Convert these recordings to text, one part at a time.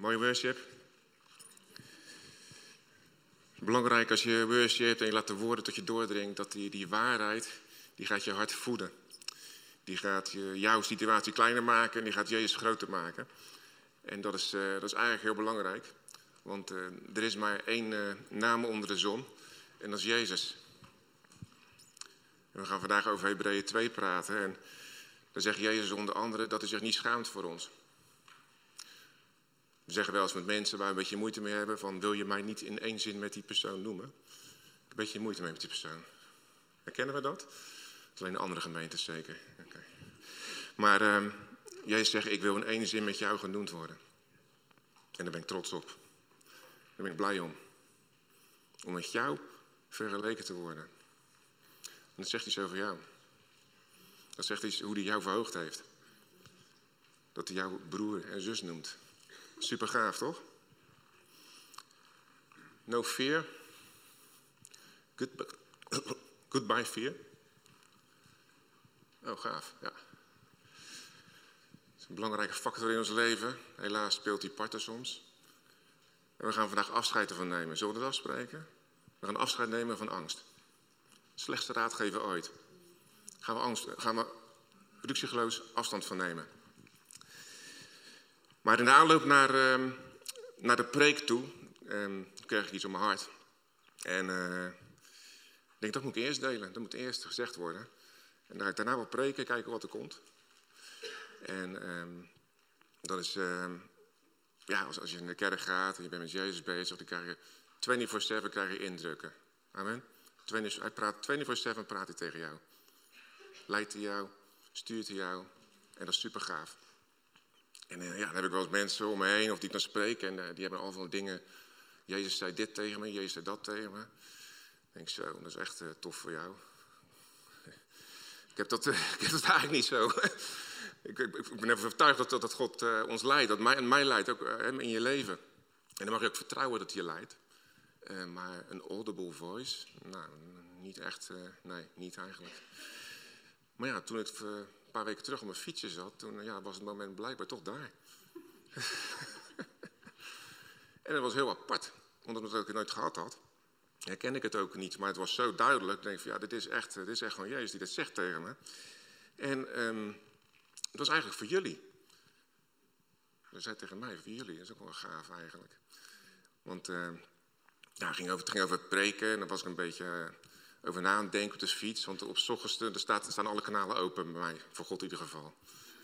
Mooie worship. Belangrijk als je worship en je laat de woorden tot je doordringt, dat die, die waarheid, die gaat je hart voeden. Die gaat je, jouw situatie kleiner maken en die gaat Jezus groter maken. En dat is, uh, dat is eigenlijk heel belangrijk. Want uh, er is maar één uh, naam onder de zon en dat is Jezus. We gaan vandaag over Hebreeën 2 praten. En dan zegt Jezus onder andere dat hij zich niet schaamt voor ons. We zeggen wel eens met mensen waar we een beetje moeite mee hebben: van wil je mij niet in één zin met die persoon noemen? Een beetje moeite mee met die persoon. Herkennen we dat? Alleen in andere gemeentes zeker. Okay. Maar uh, Jezus zegt: Ik wil in één zin met jou genoemd worden. En daar ben ik trots op. Daar ben ik blij om. Om met jou vergeleken te worden. En dat zegt iets over jou. Dat zegt iets hoe hij jou verhoogd heeft. Dat hij jou broer en zus noemt. Super gaaf, toch? No fear. Goodbye, fear. Oh, gaaf, ja. Dat is een belangrijke factor in ons leven. Helaas speelt die parten soms. En we gaan vandaag afscheid ervan nemen. Zullen we dat afspreken? We gaan afscheid nemen van angst. Slechtste raadgever ooit. Gaan we, angst, gaan we productiegeloos afstand van nemen. Maar in de aanloop naar, uh, naar de preek toe uh, kreeg ik iets op mijn hart. En uh, ik denk, dat moet ik eerst delen. Dat moet eerst gezegd worden. En dan ga ik daarna wel preken, kijken wat er komt. En ehm, dat is, ehm, ja, als, als je in de kerk gaat en je bent met Jezus bezig, dan krijg je 24-7 krijg je indrukken. Amen. Hij praat 24-7 praat hij tegen jou. Leidt hij jou, stuurt hij jou. En dat is super gaaf. En uh, ja, dan heb ik wel eens mensen om me heen of die ik dan spreek. En uh, die hebben allemaal dingen. Jezus zei dit tegen me, Jezus zei dat tegen me. Denk zo, dat is echt uh, tof voor jou. ik, heb dat, ik heb dat eigenlijk niet zo. ik, ik, ik, ben even overtuigd dat, dat, God ons leidt. Dat mij, en mij leidt ook in je leven. En dan mag je ook vertrouwen dat hij je leidt. maar een audible voice, nou, niet echt, nee, niet eigenlijk. Maar ja, toen ik een paar weken terug op mijn fietsje zat, toen ja, was het moment blijkbaar toch daar. en dat was heel apart, omdat ik het nooit gehad had. Herken ik het ook niet, maar het was zo duidelijk. Ik denk van ja, dit is echt, dit is echt gewoon Jezus die dat zegt tegen me. En um, het was eigenlijk voor jullie. Hij zei tegen mij, voor jullie. Dat is ook wel gaaf eigenlijk. Want uh, ja, het, ging over, het ging over het preken en dan was ik een beetje... Over na denken op de fiets. Want op ochtends staat, er staan alle kanalen open bij mij, voor God in ieder geval.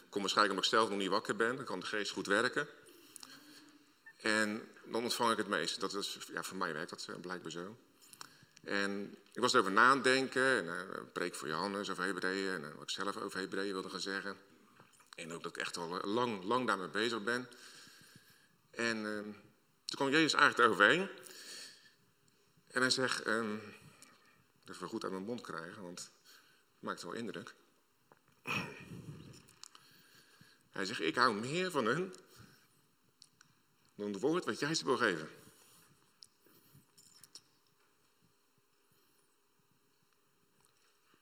Ik kom waarschijnlijk omdat ik zelf nog niet wakker ben, dan kan de geest goed werken. En dan ontvang ik het meest. Dat is, ja, voor mij werkt dat blijkbaar zo. En ik was erover nadenken, en uh, preek voor Johannes over Hebreeën, en wat ik zelf over Hebreeën wilde gaan zeggen. En ook dat ik echt al lang, lang daarmee bezig ben. En uh, toen kwam Jezus eigenlijk overheen. En hij zegt, dat we goed uit mijn mond krijgen, want het maakt wel indruk. Hij zegt, ik hou meer van hun dan het woord wat jij ze wil geven.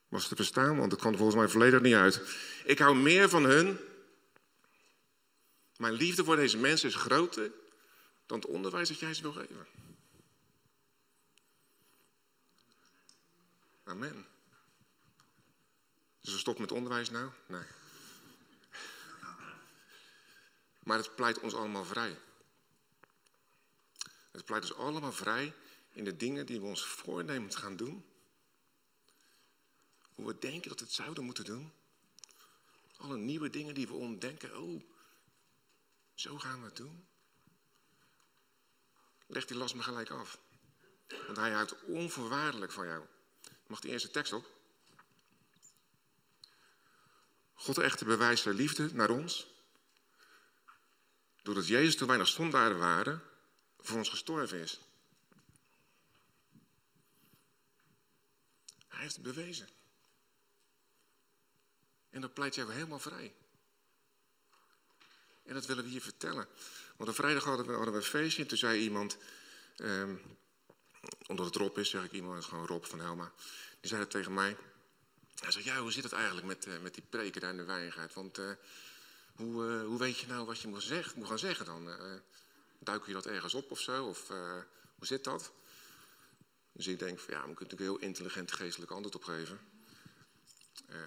Was te verstaan, want het kwam volgens mij volledig niet uit. Ik hou meer van hun. Mijn liefde voor deze mensen is groter dan het onderwijs dat jij ze wil geven. Amen. Dus we stoppen met onderwijs nou? Nee. Maar het pleit ons allemaal vrij. Het pleit ons allemaal vrij in de dingen die we ons voornemen te gaan doen. Hoe we denken dat we het zouden moeten doen. Alle nieuwe dingen die we ontdenken. Oh, zo gaan we het doen. Leg die last maar gelijk af. Want hij houdt onvoorwaardelijk van jou. Mag die eerste tekst op? God echter bewijst zijn liefde naar ons. Doordat Jezus toen wij nog zondaren waren, voor ons gestorven is. Hij heeft het bewezen. En dat pleit jou helemaal vrij. En dat willen we hier vertellen. Want op vrijdag hadden we, hadden we een feestje en toen zei iemand... Um, omdat het Rob is, zeg ik iemand, gewoon Rob van Helma. Die zei het tegen mij. Hij zei, ja, hoe zit het eigenlijk met, uh, met die preken daar in de Wijngaard? Want uh, hoe, uh, hoe weet je nou wat je moet, zeg, moet gaan zeggen dan? duik je dat ergens op of zo? Of hoe zit dat? Dus ik denk van ja, moet ik natuurlijk een heel intelligent geestelijk antwoord op geven. Uh,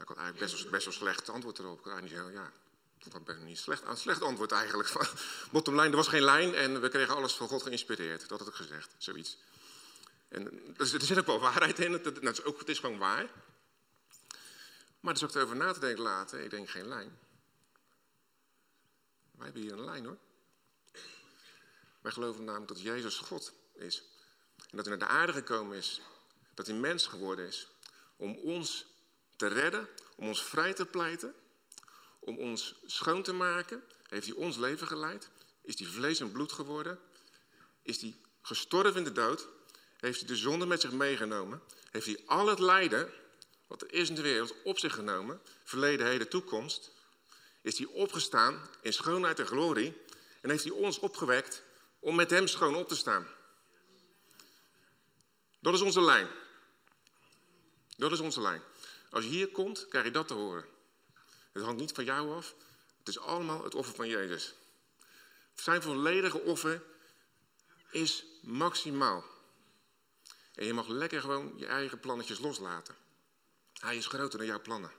ik had eigenlijk best wel, best wel slecht antwoord erop. Ik had zeggen, ja, dat was best niet slecht, een slecht antwoord eigenlijk. Bottom line, er was geen lijn en we kregen alles van God geïnspireerd. Dat had ik gezegd, zoiets. En er zit ook wel waarheid in, dat, is ook, het is gewoon waar. Maar er is ook erover na te denken later, ik denk geen lijn. Wij hebben hier een lijn hoor. Wij geloven namelijk dat Jezus God is. En dat hij naar de aarde gekomen is. Dat hij mens geworden is. Om ons te redden, om ons vrij te pleiten, om ons schoon te maken. Heeft hij ons leven geleid? Is hij vlees en bloed geworden? Is hij gestorven in de dood? Heeft hij de zonde met zich meegenomen? Heeft hij al het lijden wat er is in de wereld op zich genomen? Verleden, heden, toekomst. Is hij opgestaan in schoonheid en glorie? En heeft hij ons opgewekt om met hem schoon op te staan? Dat is onze lijn. Dat is onze lijn. Als je hier komt, krijg je dat te horen. Het hangt niet van jou af. Het is allemaal het offer van Jezus. Zijn volledige offer is maximaal. En je mag lekker gewoon je eigen plannetjes loslaten. Hij is groter dan jouw plannen.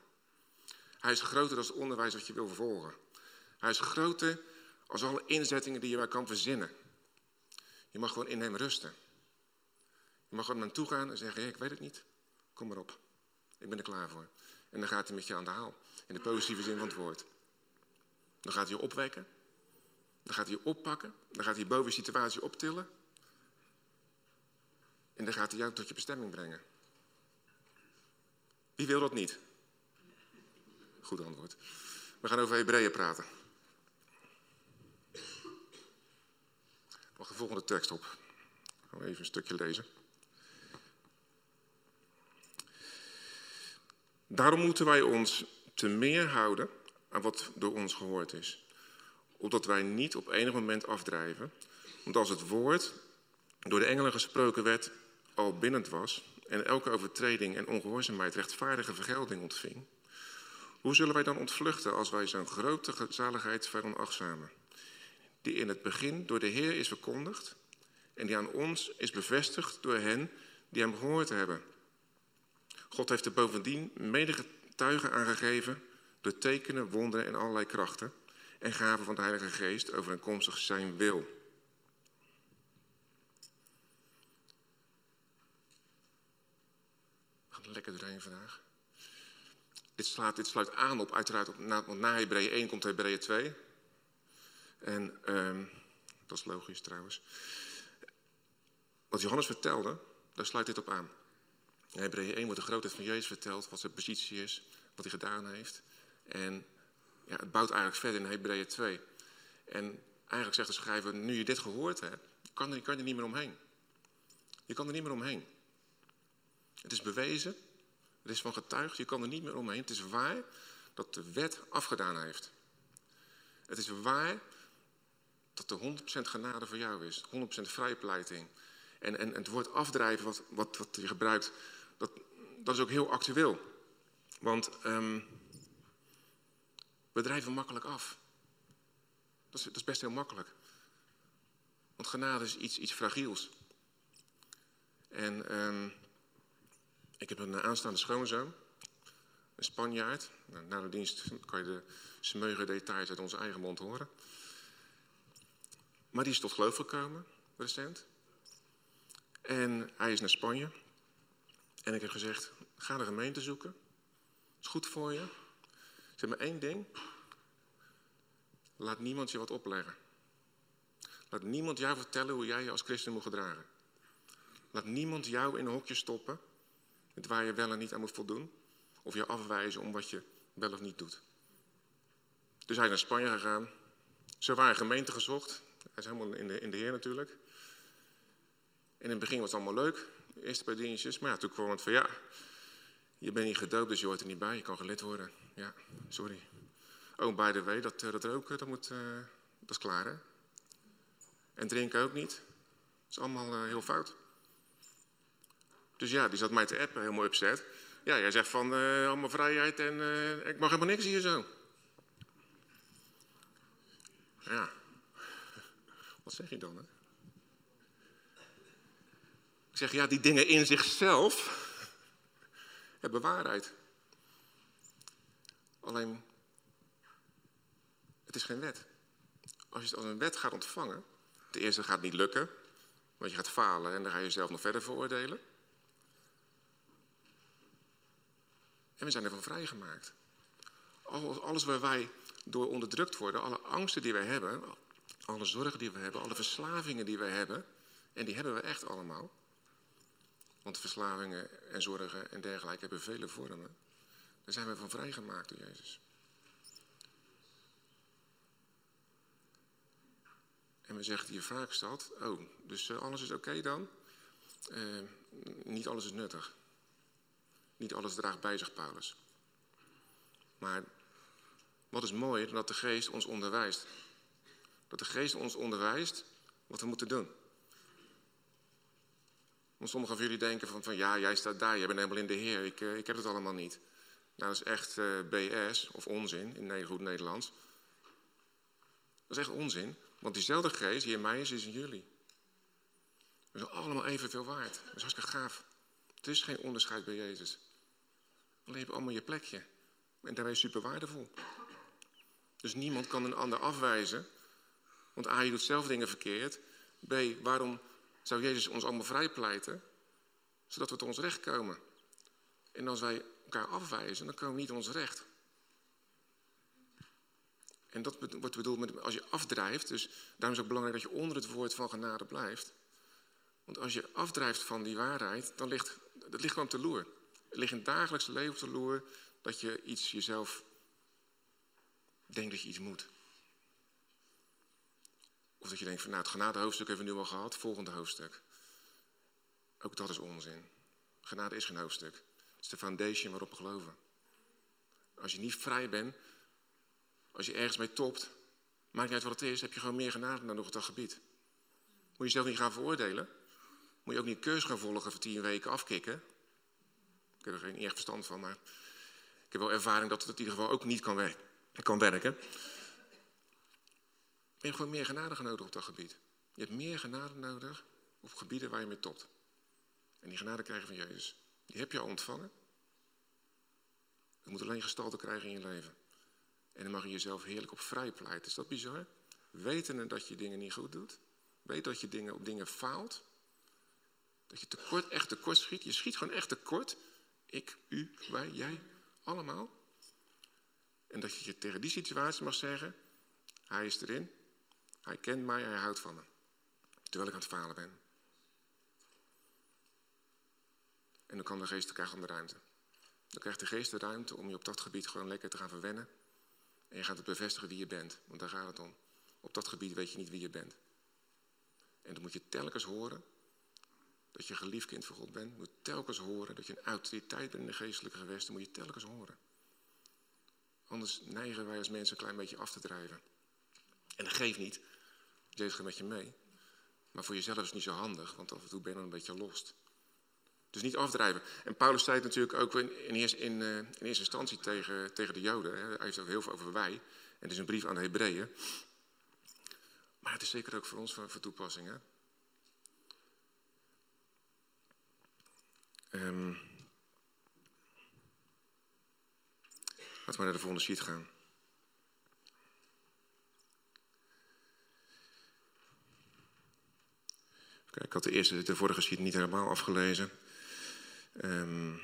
Hij is groter dan het onderwijs wat je wil vervolgen. Hij is groter als alle inzettingen die je maar kan verzinnen. Je mag gewoon in hem rusten. Je mag er naartoe gaan en zeggen, ik weet het niet. Kom maar op. Ik ben er klaar voor. En dan gaat hij met je aan de haal. In de positieve zin van het woord. Dan gaat hij je opwekken. Dan gaat hij je oppakken. Dan gaat hij boven je situatie optillen. En dan gaat hij jou tot je bestemming brengen. Wie wil dat niet? Goed antwoord. We gaan over Hebreeën praten. Wacht de volgende tekst op. Gaan we even een stukje lezen. Daarom moeten wij ons te meer houden aan wat door ons gehoord is. Opdat wij niet op enig moment afdrijven. Want als het woord door de engelen gesproken werd al binnend was en elke overtreding en ongehoorzaamheid rechtvaardige vergelding ontving, hoe zullen wij dan ontvluchten als wij zo'n grote zaligheid veronachtzamen, die in het begin door de Heer is verkondigd en die aan ons is bevestigd door hen die hem gehoord hebben? God heeft er bovendien menige getuigen aangegeven door tekenen, wonderen en allerlei krachten en gaven van de Heilige Geest overeenkomstig zijn wil. Er lekker doorheen vandaag. Dit, slaat, dit sluit aan op, uiteraard, na, want na Hebreeën 1 komt Hebreeën 2. En uh, dat is logisch trouwens. Wat Johannes vertelde, daar sluit dit op aan. In Hebreeën 1 wordt de grootheid van Jezus verteld, wat zijn positie is, wat hij gedaan heeft. En ja, het bouwt eigenlijk verder in Hebreeën 2. En eigenlijk zegt de schrijver, nu je dit gehoord hebt, kan je, kan er niet meer omheen. Je kan er niet meer omheen. Het is bewezen, het is van getuigd, je kan er niet meer omheen. Het is waar dat de wet afgedaan heeft. Het is waar dat er 100% genade voor jou is, 100% vrijpleiting. En, en, en het woord afdrijven wat, wat, wat je gebruikt, dat, is ook heel actueel. Want um, we drijven makkelijk af. Dat is, dat is, best heel makkelijk. Want genade is iets, iets fragiels. En um, ik heb een aanstaande schoonzoon, een Spanjaard. Nou, na de dienst kan je de smeuige details uit onze eigen mond horen. Maar die is tot geloof gekomen, recent. En hij is naar Spanje. En ik heb gezegd, ga de gemeente zoeken. Is goed voor je. Zeg maar één ding. Laat niemand je wat opleggen. Laat niemand jou vertellen hoe jij je als christen moet gedragen. Laat niemand jou in een hokje stoppen met waar je wel en niet aan moet voldoen. Of je afwijzen om wat je wel of niet doet. Dus hij naar Spanje gegaan. Zo waren gemeente gezocht. Hij is helemaal in de, in de Heer natuurlijk. En in het begin was het allemaal leuk eerste paar dingetjes. Maar ja, toen kwam het van ja, je bent niet gedoopt, dus je hoort er niet bij. Je kan gelid worden. Ja, sorry. Oh, by the way, dat, eh, dat roken, dat, moet, uh, dat is klaar, hè? En drinken ook niet. Dat is allemaal uh, heel fout. Dus ja, die zat mij te appen, helemaal upset. Ja, jij zegt van allemaal vrijheid en ik mag helemaal niks hier zo. Ja. Wat zeg je dan? Hè? Ik zeg, ja, die dingen in zichzelf hebben waarheid. Alleen, het is geen wet. Als je het als een wet gaat ontvangen, de eerste gaat niet lukken, want je gaat falen en dan ga je jezelf nog verder veroordelen. En we zijn ervan vrijgemaakt. Alles waar wij door onderdrukt worden, alle angsten die wij hebben, alle zorgen die we hebben, alle verslavingen die we hebben, en die hebben we echt allemaal. Want verslavingen en zorgen en dergelijke hebben vele vormen. Daar zijn we van vrijgemaakt door Jezus. En we zeggen hier vaak stad, oh, dus eh, alles is oké dan? Uh, niet alles is nuttig. Niet alles draagt bij zich, Paulus. Maar wat is mooier dan dat de geest ons onderwijst? Dat de geest ons onderwijst wat we moeten doen. Want sommigen van jullie denken van, van ja, jij staat daar, jij bent helemaal in de Heer, ik, uh, ik heb het allemaal niet. Nou, dat is echt uh, BS, of onzin, in goed Nederlands. Dat is echt onzin, want diezelfde geest die in mij is, is in jullie. We zijn allemaal evenveel waard. Dat is hartstikke gaaf. Het is geen onderscheid bij Jezus. Alleen heb je allemaal je plekje. En daarbij is super waardevol. Dus niemand kan een ander afwijzen. Want A, je doet zelf dingen verkeerd. B, waarom zou Jezus ons allemaal vrijpleiten? Zodat we tot ons recht komen. En als wij elkaar afwijzen, dan komen we niet tot ons recht. En dat wordt bedoeld met als je afdrijft. Dus daarom is het belangrijk dat je onder het woord van genade blijft. Want als je afdrijft van die waarheid, dan ligt het ligt gewoon te loer. Het ligt in het dagelijks leven de loer dat je iets jezelf denkt dat je iets moet. Of dat je denkt van nou het genade-hoofdstuk hebben we nu al gehad, volgende hoofdstuk. Ook dat is onzin. Genade is geen hoofdstuk. Het is de foundation waarop we geloven. Als je niet vrij bent, als je ergens mee topt, maakt niet uit wat het is, heb je gewoon meer genade dan nog dat gebied. Moet je jezelf niet gaan veroordelen. Moet je ook niet cursus gaan volgen voor tien weken afkicken. Ik heb er geen echt verstand van, maar ik heb wel ervaring dat het in ieder geval ook niet kan, werken. Kan werken. Je hebt gewoon meer genade nodig op dat gebied. Je hebt meer genade nodig op gebieden waar je mee topt. En die genade krijgen van Jezus. Die heb je al ontvangen. Je moet alleen gestalte krijgen in je leven. En dan mag je jezelf heerlijk op vrij pleiten. Is dat bizar? Wetende dat je dingen niet goed doet. Weet dat je dingen, op dingen faalt. Dat je tekort, echt tekort schiet. Je schiet gewoon echt tekort. Ik, u, wij, jij, allemaal. En dat je je tegen die situatie mag zeggen: Hij is erin. Hij kent mij, hij houdt van me. Terwijl ik aan het falen ben. En dan kan de geest elkaar de ruimte. Dan krijgt de geest de ruimte om je op dat gebied gewoon lekker te gaan verwennen. En je gaat het bevestigen wie je bent. Want daar gaat het om. Op dat gebied weet je niet wie je bent. En dan moet je telkens horen dat je geliefd kind van God bent. Moet telkens horen dat je een autoriteit bent in de geestelijke gewesten. moet je telkens horen. Anders neigen wij als mensen een klein beetje af te drijven. En dat geeft niet. Jezus gaat met je mee. Maar voor jezelf is het niet zo handig, want af en toe ben je dan een beetje lost. Dus niet afdrijven. En Paulus zei het natuurlijk ook in, in, in, uh, in eerste instantie tegen, tegen de Joden. Hè. Hij heeft ook heel veel over wij. En het is een brief aan de Hebreeën. Maar het is zeker ook voor ons van, van toepassing. Hè? Um, laten we naar de volgende sheet gaan. Ik had de, eerste, de vorige sheet niet helemaal afgelezen. Um,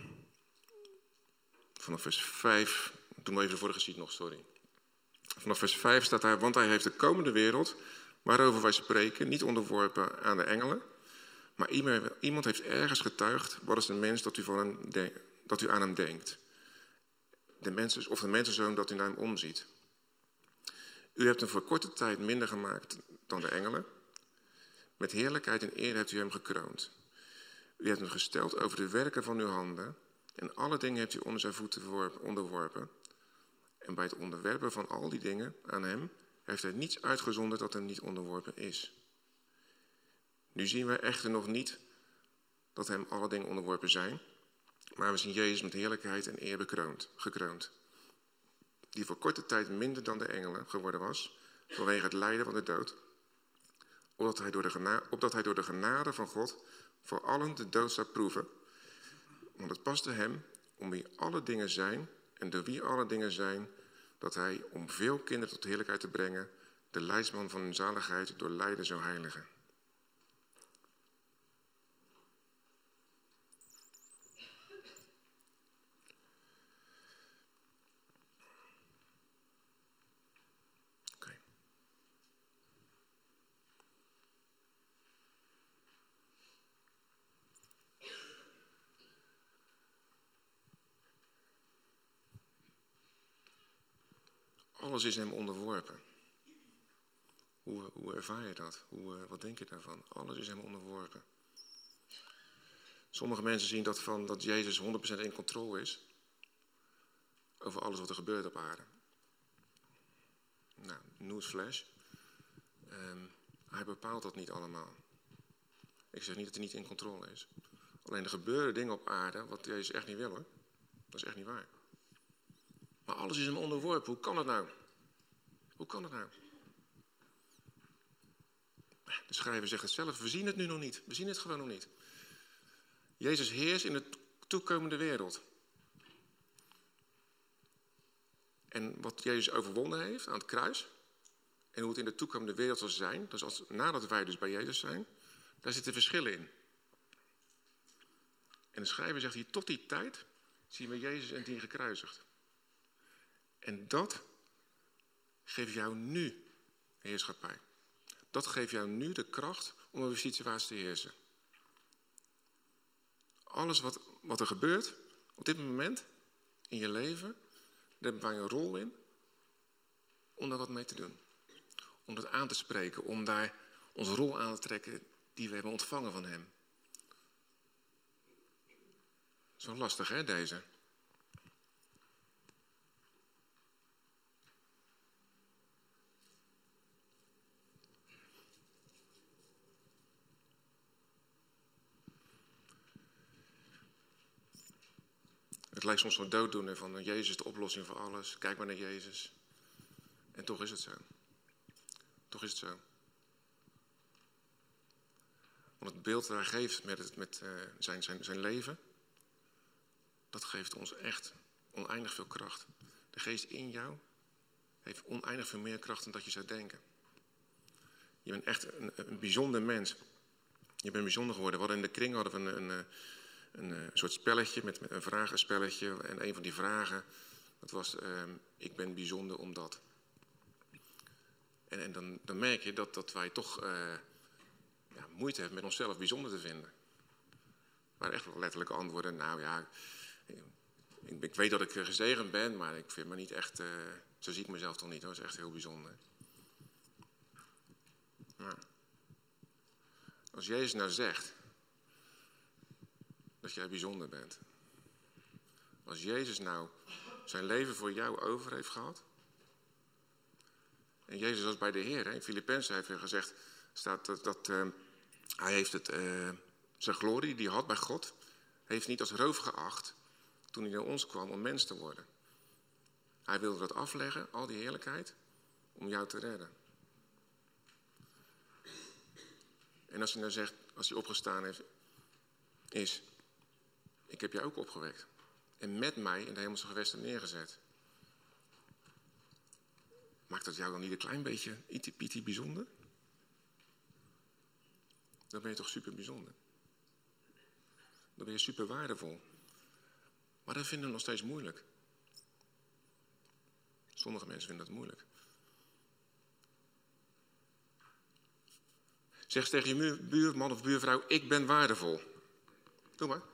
vanaf vers 5, doen we even de vorige sheet nog, sorry. Vanaf vers 5 staat daar, want hij heeft de komende wereld, waarover wij spreken, niet onderworpen aan de engelen. Maar iemand heeft ergens getuigd, wat is de mens dat u, van dat u aan hem denkt. De mensen, of de mensenzoon dat u naar hem omziet. U hebt hem voor korte tijd minder gemaakt dan de engelen. Met heerlijkheid en eer hebt u hem gekroond. U hebt hem gesteld over de werken van uw handen. En alle dingen hebt u onder zijn voeten onderworpen. En bij het onderwerpen van al die dingen aan hem heeft hij niets uitgezonderd dat hem niet onderworpen is. Nu zien wij echter nog niet dat hem alle dingen onderworpen zijn, maar we zien Jezus met heerlijkheid en eer bekroond, gekroond. Die voor korte tijd minder dan de engelen geworden was, vanwege het lijden van de dood opdat hij, door de genade, opdat hij door de genade van God voor allen de dood zou proeven. Want het paste hem, om wie alle dingen zijn en door wie alle dingen zijn, dat hij, om veel kinderen tot heerlijkheid te brengen, de leidsman van hun zaligheid door lijden zou heiligen. Alles is hem onderworpen. Hoe, hoe ervaar je dat? Hoe, eh, wat denk je daarvan? Alles is hem onderworpen. Sommige mensen zien dat van dat Jezus 100% in controle is over alles wat er gebeurt op aarde. Nou, newsflash. Um, hij bepaalt dat niet allemaal. Ik zeg niet dat hij niet in controle is. Alleen er gebeuren dingen op aarde wat Jezus echt niet wil hoor. Dat is echt niet waar. Maar alles is hem onderworpen. Hoe kan dat nou? Hoe kan nou? De schrijver zegt het zelf, we zien het nu nog niet. We zien het gewoon nog niet. Jezus heerst in de toekomende wereld. En wat Jezus overwonnen heeft aan het kruis, en hoe het in de toekomende wereld zal zijn, dus als, nadat wij dus bij Jezus zijn, daar zitten verschillen in. En de schrijver zegt hier, tot die tijd zien we Jezus en die gekruisigd. En dat geeft jou nu heerschappij. Dat geeft jou nu de kracht om over situatie te heersen. Alles wat, wat er gebeurt op dit moment in je leven, daar hebben wij een rol in om daar wat mee te doen. Om dat aan te spreken, om daar onze rol aan te trekken die we hebben ontvangen van Hem. Zo lastig hè, deze. Het lijkt soms zo dooddoener van eh, Jezus de oplossing voor alles. Kijk maar naar Jezus. En toch is het zo. Toch is het zo. Want het beeld dat hij geeft met, met uh, zijn, zijn, zijn leven, dat geeft ons echt oneindig veel kracht. De geest in jou heeft oneindig veel meer kracht dan dat je zou denken. Je bent echt een, een bijzonder mens. Je bent bijzonder geworden. We hadden in de kring hadden we een, een, eh, een, een soort spelletje met, een vragenspelletje. En een van die vragen, dat was, uh, ik ben bijzonder omdat. En, en dan, dan, merk je dat, dat wij toch uh, ja, moeite hebben met onszelf bijzonder te vinden. Maar echt wel letterlijke antwoorden, nou ja, ik, ik, weet dat ik gezegend ben, maar ik vind me niet echt, zo zie ik mezelf toch niet, dat is echt heel bijzonder. Als Jezus nou zegt, dat jij bijzonder bent. Als Jezus nou zijn leven voor jou over heeft gehad. En Jezus was bij de Heer. In Filippenzen heeft hij gezegd staat dat, dat uh, hij heeft het, uh, zijn glorie die hij had bij God, heeft niet als roof geacht toen hij naar ons kwam om mens te worden. Hij wilde dat afleggen, al die heerlijkheid, om jou te redden. En als hij nou zegt, als hij opgestaan heeft, is, ik heb jou ook opgewekt. En met mij in de hemelse gewesten neergezet. Maakt dat jou dan niet een klein beetje iti bijzonder? Dan ben je toch super bijzonder. Dan ben je super waardevol. Maar dat vinden we nog steeds moeilijk. Sommige mensen vinden dat moeilijk. Zeg tegen je buurman of buurvrouw, ik ben waardevol. Doe maar.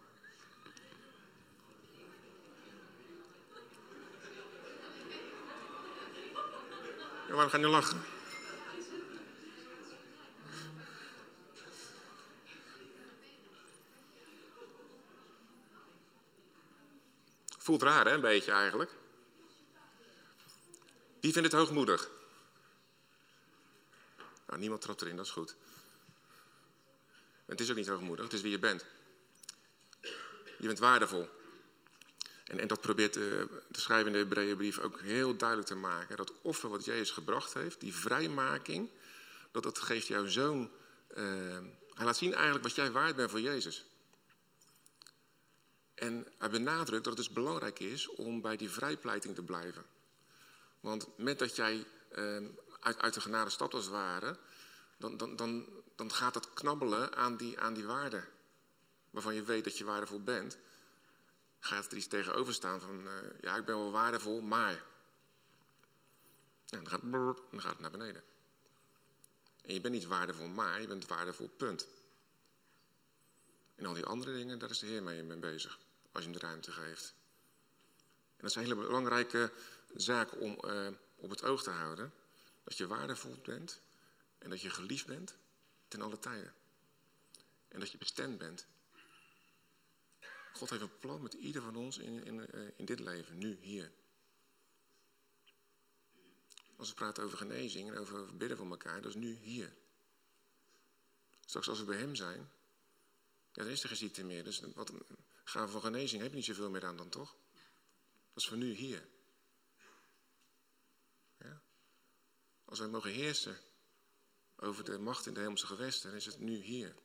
Ja, waarom ga je lachen? Voelt raar, hè, een beetje eigenlijk. Wie vindt het hoogmoedig? Nou, niemand trapt erin, dat is goed. het is ook niet hoogmoedig, het is wie je bent. Je bent waardevol. En, en dat probeert de, de schrijver in de Hebreeënbrief ook heel duidelijk te maken. Dat offer wat Jezus gebracht heeft, die vrijmaking, dat, dat geeft jou zo'n... eh, hij laat zien eigenlijk wat jij waard bent voor Jezus. En hij benadrukt dat het dus belangrijk is om bij die vrijpleiting te blijven. Want met dat jij eh, uit, uit de genade stapt als ware, dan, dan, dan, dan gaat dat knabbelen aan die, aan die waarde. Waarvan je weet dat je waardevol bent. Gaat er iets tegenover staan van, eh, ja ik ben wel waardevol, maar. Ja, dan, gaat, gaat het naar beneden. En je bent niet waardevol, maar je bent waardevol, punt. En al die andere dingen, daar is de Heer mee mee bezig. Als je hem de ruimte geeft. En dat een hele belangrijke zaak om eh, op het oog te houden. Dat je waardevol bent en dat je geliefd bent ten alle tijden. En dat je bestemd bent. God heeft een plan met ieder van ons in, in, eh, in dit leven, nu, hier. Als we praten over genezing en over bidden voor elkaar, dat is nu, hier. Straks als we bij hem zijn, dan is er geen ziekte meer. Dus wat gaan van genezing heb je niet zoveel meer aan dan toch? Dat is voor nu, hier. Ja? Als wij mogen heersen over de macht in de hemelse gewesten, dan is het nu hier.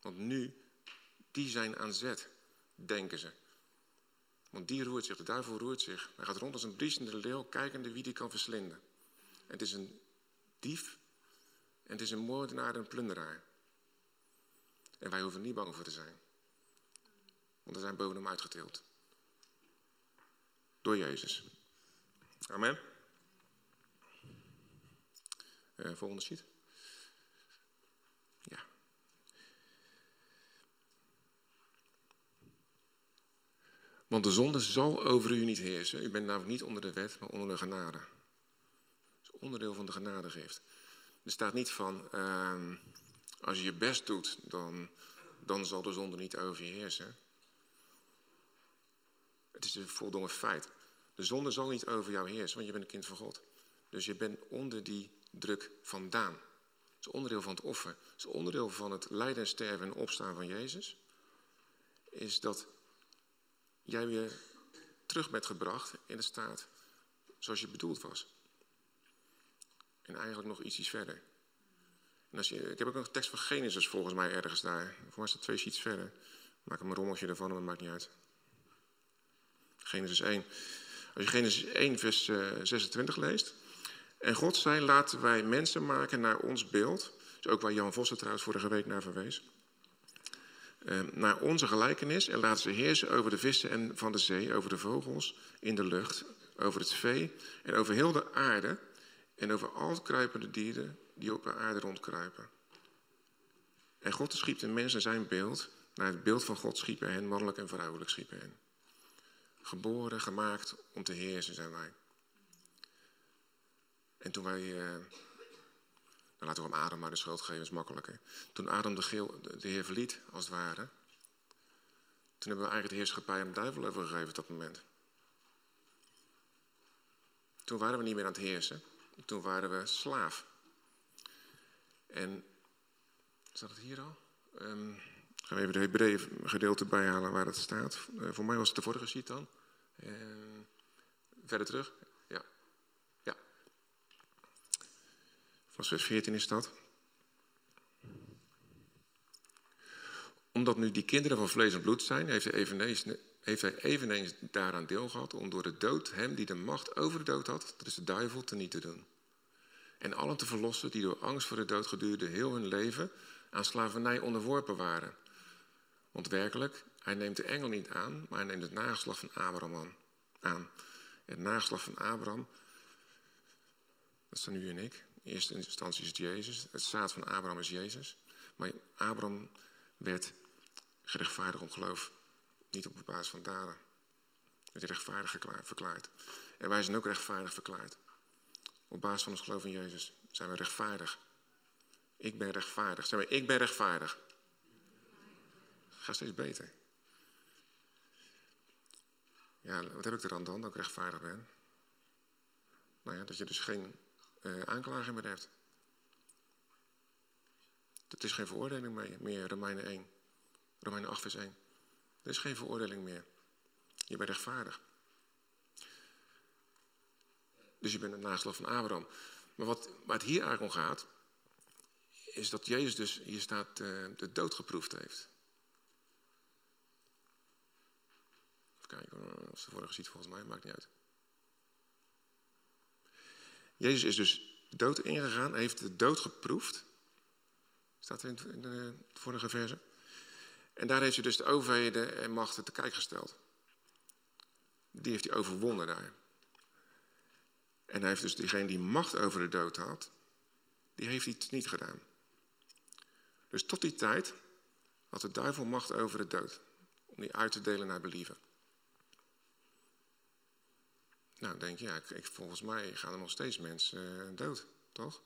Want nu, die zijn aan zet, denken ze. Want die roert zich, de duivel roert zich. Hij gaat rond als een briesende leeuw, kijkende wie die kan verslinden. En het is een dief, en het is een moordenaar en een plunderaar. En wij hoeven niet bang voor te zijn. Want we zijn boven hem uitgetild. Door Jezus. Amen. Uh, volgende sheet. Want de zonde zal over u niet heersen. U bent namelijk niet onder de wet, maar onder de genade. Dat is onderdeel van de genadegift. Er staat niet van, uh, als je je best doet, dan, dan zal de zonde niet over je heersen. Het is een voldongen feit. De zonde zal niet over jou heersen, want je bent een kind van God. Dus je bent onder die druk vandaan. Het is onderdeel van het offer. Het is onderdeel van het lijden en sterven en opstaan van Jezus. Is dat jij weer terug bent gebracht in de staat zoals je bedoeld was. En eigenlijk nog iets verder. En als je, ik heb ook een tekst van Genesis volgens mij ergens daar. Voor mij staat twee sheets verder. Maak een rommeltje ervan, maar dat maakt niet uit. Genesis 1. Als je Genesis 1 vers 26 eh, leest. En God zei, laten wij mensen maken naar ons beeld. Dat is ook waar Jan Vossen trouwens vorige week naar verwees. Uh, naar onze gelijkenis en laten ze heersen over de vissen en van de zee, over de vogels in de lucht, over het vee en over heel de aarde en over al kruipende dieren die op de aarde rondkruipen. En God schiep de mens in zijn beeld, naar het beeld van God schiep hij hen, mannelijk en vrouwelijk schiep hen. Geboren, gemaakt om te heersen zijn wij. En toen wij, uh, dan laten we hem Adam maar de schuld geven, is makkelijker. Toen Adam de, geel, de Heer verliet, als het ware, toen hebben we eigenlijk de heerschappij aan de duivel overgegeven op dat moment. Toen waren we niet meer aan het heersen, toen waren we slaaf. En, staat het hier al? Um, gaan we even de Hebreeën gedeelte bijhalen waar het staat. Uh, voor mij was het de vorige sheet dan. Uh, verder terug. Ja. Ja. Van vers 14 is dat. Omdat nu die kinderen van vlees en bloed zijn, heeft hij eveneens, heeft hij eveneens daaraan deel gehad om door de dood hem die de macht over de dood had, dat is de duivel, te niet te doen. En allen te verlossen die door angst voor de dood gedurende heel hun leven aan slavernij onderworpen waren. Want werkelijk, hij neemt de engel niet aan, maar hij neemt het nageslag van Abraham aan. Het nageslag van Abraham, dat zijn u en ik. In eerste instantie is het Jezus. Het zaad van Abraham is Jezus. Maar Abraham werd gerechtvaardigd om geloof. Niet op basis van daden. Hij rechtvaardig verklaard. En wij zijn ook rechtvaardig verklaard. Op basis van ons geloof in Jezus zijn we rechtvaardig. Ik ben rechtvaardig. Zeg maar, ik ben rechtvaardig. Ga steeds beter. Ja, wat heb ik er dan dan dat ik rechtvaardig ben? Nou ja, dat je dus geen uh, aanklager meer hebt. Het is geen veroordeling meer, meer, Romeinen 1. Romeinen 8 vers 1. Er is geen veroordeling meer. Je bent rechtvaardig. Dus je bent een nageslag van Abraham. Maar wat, waar het hier eigenlijk om gaat, is dat Jezus dus, hier staat, uh, de dood geproefd heeft. Even kijken, als de vorige ziet volgens mij, maakt niet uit. Jezus is dus dood ingegaan, heeft de dood geproefd. Staat er in de vorige verse. En daar heeft hij dus de overheden en machten te kijk gesteld. Die heeft hij overwonnen daar. En hij heeft dus diegene die macht over de dood had, die heeft hij niet gedaan. Dus tot die tijd had de duivel macht over de dood. Om die uit te delen naar believen. Nou, denk je, ja, ik, volgens mij gaan er nog steeds mensen uh, dood, toch?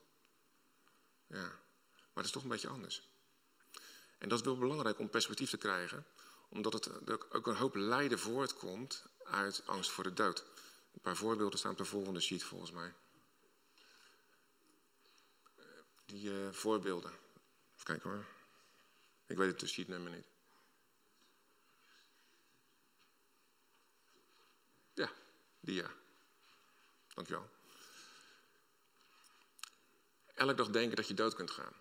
Ja, maar het is toch een beetje anders. En dat is wel belangrijk om perspectief te krijgen, omdat het ook een hoop lijden voortkomt uit angst voor de dood. Een paar voorbeelden staan op de volgende sheet volgens mij. Die uh, voorbeelden. Even kijken hoor. Ik weet het sheetnummer niet. Ja, die ja. Dankjewel. Elke dag denken dat je dood kunt gaan.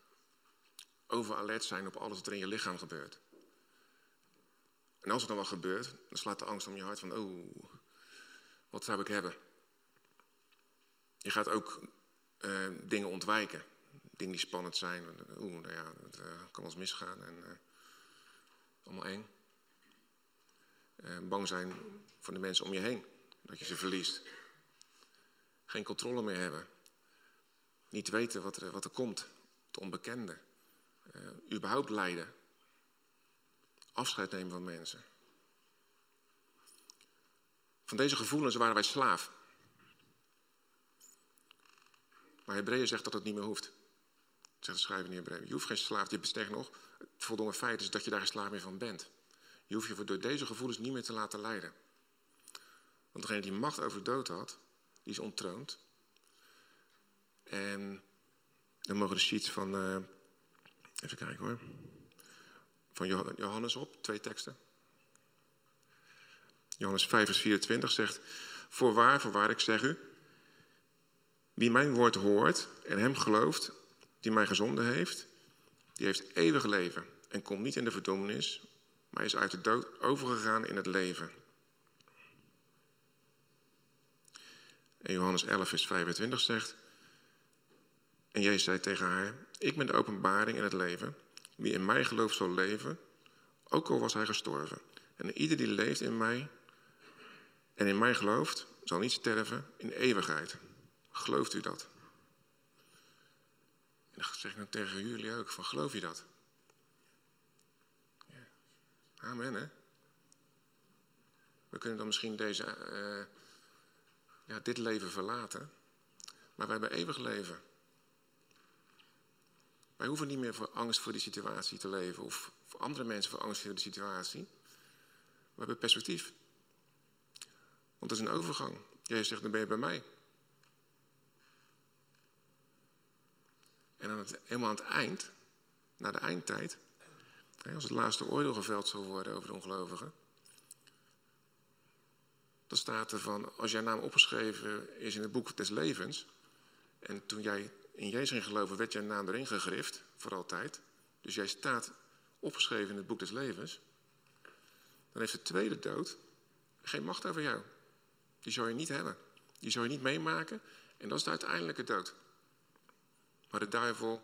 Over alert zijn op alles wat er in je lichaam gebeurt. En als het dan wel gebeurt, dan slaat de angst om je hart van, oh, wat zou ik hebben? Je gaat ook uh, dingen ontwijken. Dingen die spannend zijn. Oeh, nou ja, het uh, kan ons misgaan. En, uh, allemaal eng. bang zijn voor de mensen om je heen. Dat je ze verliest. Geen controle meer hebben. Niet weten wat er, wat er komt. Het onbekende. überhaupt lijden. Afscheid nemen van mensen. Van deze gevoelens waren wij slaaf. Maar Hebreeën zegt dat het niet meer hoeft. Zegt de schrijver in Hebreeën. Je hoeft geen slaaf, je besteegt nog. Het voldongen feit is dat je daar geen slaaf meer van bent. Je hoeft je door deze gevoelens niet meer te laten leiden. Want degene die macht over de dood had, die is ontroond. En dan mogen de sheets van, uh, even kijken hoor, van Johannes op, twee teksten. Johannes 5, vers 24 zegt: Voorwaar, voorwaar, ik zeg u, wie mijn woord hoort en hem gelooft, die mij gezonden heeft, die heeft eeuwig leven en komt niet in de verdoemenis, maar is uit de dood overgegaan in het leven. En Johannes 11, vers 25 zegt: En Jezus zei tegen haar: Ik ben de openbaring en het leven. Wie in mij gelooft zal leven, ook al was hij gestorven. En ieder die leeft in mij en in mij gelooft, zal niet sterven in eeuwigheid. Gelooft u dat? En dat zeg ik dan tegen jullie ook, van geloof je dat? Amen, hè? We kunnen dan misschien deze, uh, dit leven verlaten, maar wij hebben eeuwig leven. Wij hoeven niet meer voor angst voor die situatie te leven of voor andere mensen voor angst voor die situatie. We hebben perspectief. Want het is een overgang. Jij zegt, dan ben je bij mij. En aan het, helemaal aan het eind, na de eindtijd, als het laatste oordeel geveld zal worden over de ongelovigen, dan staat er van, als jouw naam opgeschreven is in het boek des levens, en toen jij in Jezus ging geloven, werd jouw naam erin gegrift, voor altijd. Dus jij staat opgeschreven in het boek des levens. Dan heeft de tweede dood geen macht over jou. Die zou je niet hebben. Die zou je niet meemaken. En dat is de uiteindelijke dood. Waar de duivel,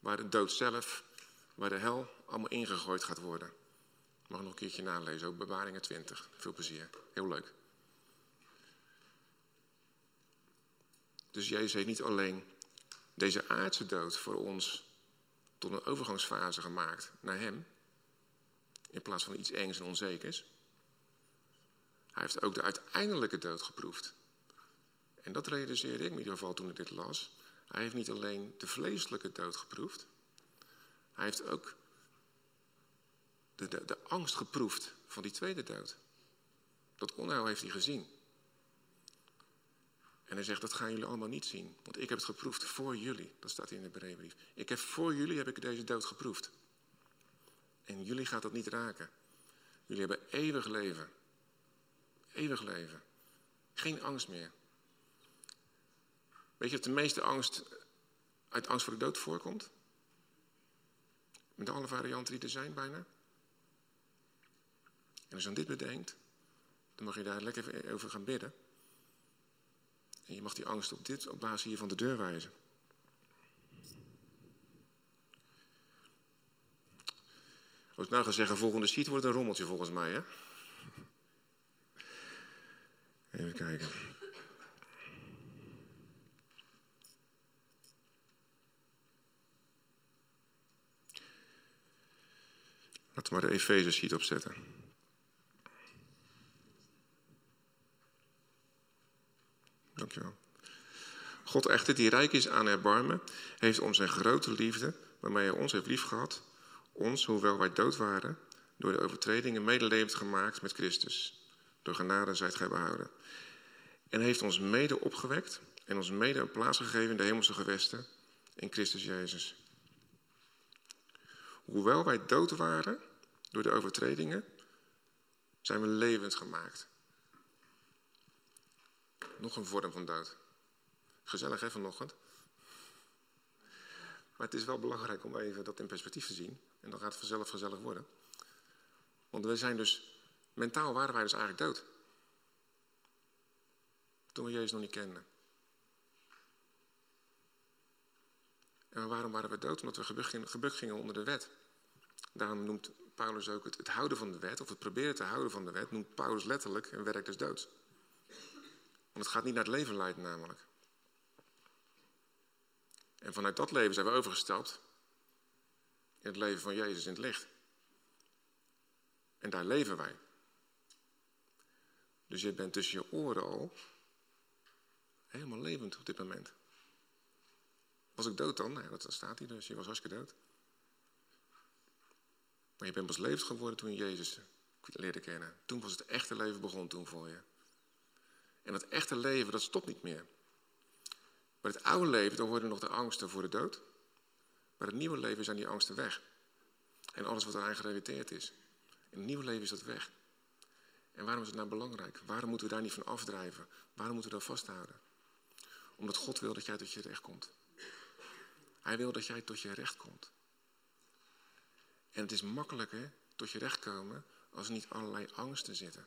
waar de dood zelf, waar de hel allemaal ingegooid gaat worden. mag nog een keertje nalezen, ook Bewaringen 20. Veel plezier. Heel leuk. Dus Jezus heeft niet alleen deze aardse dood voor ons tot een overgangsfase gemaakt naar Hem. In plaats van iets engs en onzekers. Hij heeft ook de uiteindelijke dood geproefd. En dat realiseerde ik in ieder geval toen ik dit las. Hij heeft niet alleen de vleeselijke dood geproefd. Hij heeft ook de, de, de angst geproefd van die tweede dood. Dat onheil heeft hij gezien. En hij zegt, dat gaan jullie allemaal niet zien. Want ik heb het geproefd voor jullie. Dat staat in de brevbrief. Ik heb voor jullie heb ik deze dood geproefd. En jullie gaat dat niet raken. Jullie hebben eeuwig leven. Eeuwig leven. Geen angst meer. Weet je dat de meeste angst uit angst voor de dood voorkomt? Met alle varianten die er zijn bijna. En als je dan dit bedenkt, dan mag je daar lekker over gaan bidden. En je mag die angst op, dit, op basis hier van de deur wijzen. Als ik nou ga zeggen, volgende sheet wordt een rommeltje volgens mij, hè? Even kijken. Laten we maar de Efeze sheet opzetten. God echter, die rijk is aan erbarmen, heeft om zijn grote liefde, waarmee hij ons heeft liefgehad, ons, hoewel wij dood waren, door de overtredingen medelevend gemaakt met Christus. Door genade zijt gij behouden. En heeft ons mede opgewekt en ons mede een plaats gegeven in de hemelse gewesten in Christus Jezus. Hoewel wij dood waren door de overtredingen, zijn we levend gemaakt. Nog een vorm van dood. Gezellig hè vanochtend? Maar het is wel belangrijk om even dat in perspectief te zien. En dan gaat het vanzelf gezellig worden. Want we zijn dus, mentaal waren wij dus eigenlijk dood. Toen we Jezus nog niet kenden. En waarom waren we dood? Omdat we gebukt gingen onder de wet. Daarom noemt Paulus ook het, het, houden van de wet, of het proberen te houden van de wet, noemt Paulus letterlijk een werk des doods. Want het gaat niet naar het leven leiden namelijk. En vanuit dat leven zijn we overgestapt in het leven van Jezus in het licht. En daar leven wij. Dus je bent tussen je oren al helemaal levend op dit moment. Was ik dood dan? Nee, dat staat hier dus. Je was hartstikke dood. Maar je bent pas levend geworden toen je Jezus leerde kennen. Toen was het echte leven begon toen voor je. En dat echte leven, dat stopt niet meer. Maar het oude leven, dan worden nog de angsten voor de dood. Maar het nieuwe leven zijn die angsten weg. En alles wat eraan gerelateerd is. In het nieuwe leven is dat weg. En waarom is het nou belangrijk? Waarom moeten we daar niet van afdrijven? Waarom moeten we dat vasthouden? Omdat God wil dat jij tot je recht komt. Hij wil dat jij tot je recht komt. En het is makkelijker tot je recht komen als er niet allerlei angsten zitten.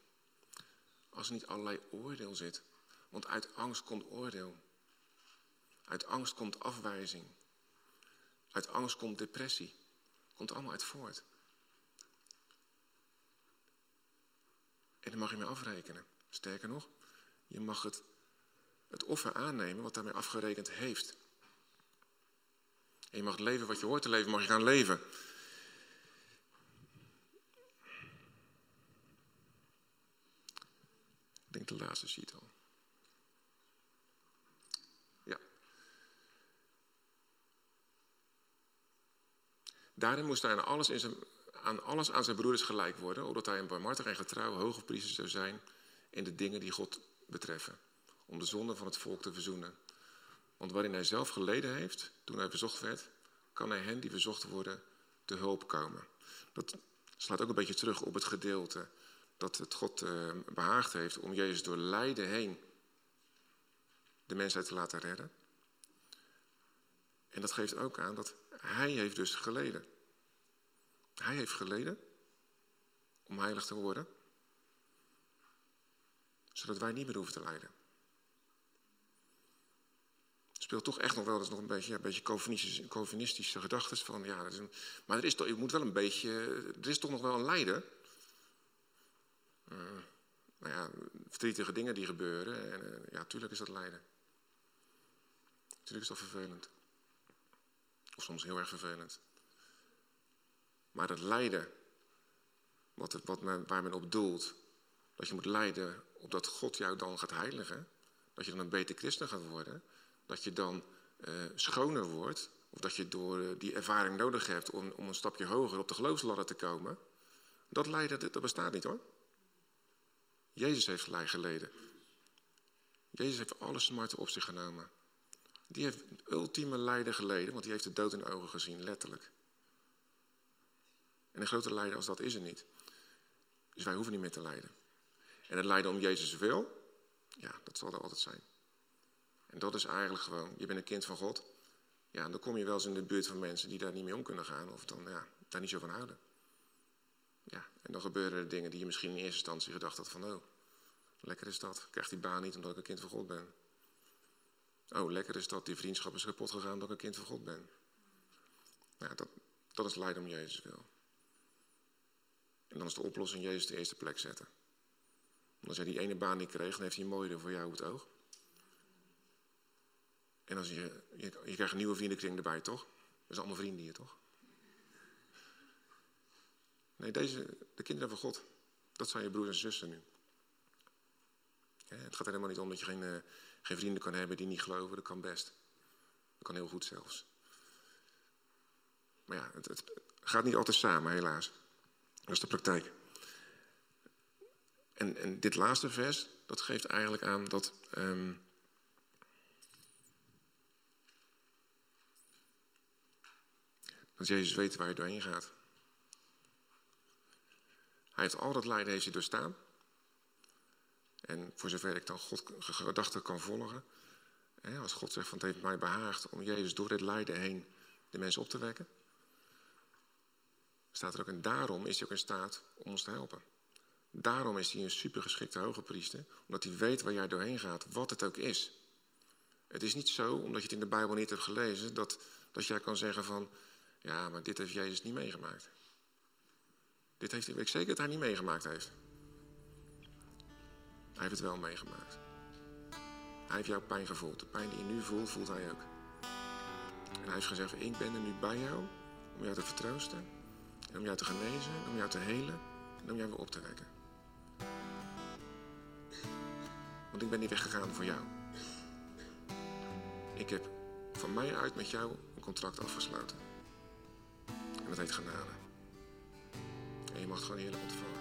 Als er niet allerlei oordeel zit. Want uit angst komt oordeel. Uit angst komt afwijzing. Uit angst komt depressie. Komt allemaal uit voort. En daar mag je mee afrekenen. Sterker nog, je mag het, het offer aannemen wat daarmee afgerekend heeft. En je mag leven wat je hoort te leven, mag je gaan leven. Denk de laatste sheet al. Daarin moest hij aan alles, in zijn, aan alles aan zijn broeders gelijk worden, opdat hij een barmhartig en getrouw hoge priester zou zijn in de dingen die God betreffen, om de zonde van het volk te verzoenen. Want waarin hij zelf geleden heeft, toen hij verzocht werd, kan hij hen die verzocht worden te hulp komen. Dat slaat ook een beetje terug op het gedeelte dat het God uh, behaagd heeft om Jezus door lijden heen de mensheid te laten redden. En dat geeft ook aan dat hij heeft dus geleden. Hij heeft geleden om heilig te worden, zodat wij niet meer hoeven te lijden. Het speelt toch echt nog wel eens nog een beetje, een beetje Calvinistische, Calvinistische gedachten van, ja, maar er is toch, je moet wel een beetje, er is toch nog wel een lijden. Nou ja, verdrietige dingen die gebeuren, en uh, ja, tuurlijk is dat lijden. Tuurlijk is dat vervelend. Of soms heel erg vervelend. Maar het lijden, wat, wat men, waar men op doelt, dat je moet lijden opdat God jou dan gaat heiligen, dat je dan een beter christen gaat worden, dat je dan uh, schoner wordt, of dat je door uh, die ervaring nodig hebt om, om een stapje hoger op de geloofsladder te komen, dat lijden, dat bestaat niet hoor. Jezus heeft geleden. Jezus heeft alle smarten op zich genomen. Die heeft ultieme lijden geleden, want die heeft de dood in de ogen gezien, letterlijk. En een groter lijden als dat is er niet. Dus wij hoeven niet meer te lijden. En het lijden om Jezus wil, ja, dat zal er altijd zijn. En dat is eigenlijk gewoon, je bent een kind van God. Ja, dan kom je wel eens in de buurt van mensen die daar niet mee om kunnen gaan. Of dan ja, daar niet zo van houden. Ja, en dan gebeuren er dingen die je misschien in eerste instantie gedacht had van... Oh, lekker is dat. Ik krijg die baan niet omdat ik een kind van God ben. Oh, lekker is dat. Die vriendschap is kapot gegaan omdat ik een kind van God ben. Nou, dat, dat is lijden om Jezus wil. En dan is de oplossing Jezus de eerste plek zetten. als hij die ene baan niet kreeg, dan heeft hij een mooiere voor jou op het oog. En als je, je, je krijgt een nieuwe vriendenkring erbij, toch? Dat zijn allemaal vrienden hier, toch? Nee, deze, de kinderen van God, dat zijn je broers en zussen nu. het gaat helemaal niet om dat je geen, uh, geen vrienden kan hebben die niet geloven. Dat kan best. Dat kan heel goed zelfs. Maar ja, het, het gaat niet altijd samen, helaas. Dat is de praktijk. En, en dit laatste vers, dat geeft eigenlijk aan dat. Um, dat Jezus weet waar je doorheen gaat. Hij heeft al dat lijden heeft hij doorstaan. En voor zover ik dan God gedachten kan volgen. Als God zegt van het heeft mij behaagd om Jezus door dit lijden heen de mensen op te wekken. Staat er ook en daarom is hij ook in staat om ons te helpen. Daarom is hij een supergeschikte hoge priester. Omdat hij weet waar jij doorheen gaat, wat het ook is. Het is niet zo, omdat je het in de Bijbel niet hebt gelezen, dat, dat jij kan zeggen van... Ja, maar dit heeft Jezus niet meegemaakt. Dit heeft, weet zeker dat hij niet meegemaakt heeft. Hij heeft het wel meegemaakt. Hij heeft jouw pijn gevoeld. De pijn die je nu voelt, voelt hij ook. En hij heeft gezegd, ik ben er nu bij jou om jou te vertroosten. En om jou te genezen, om jou te helen en om jou weer op te wekken. Want ik ben niet weggegaan voor jou. Ik heb van mij uit met jou een contract afgesloten. En dat heet genade. En je mag het gewoon heerlijk ontvangen.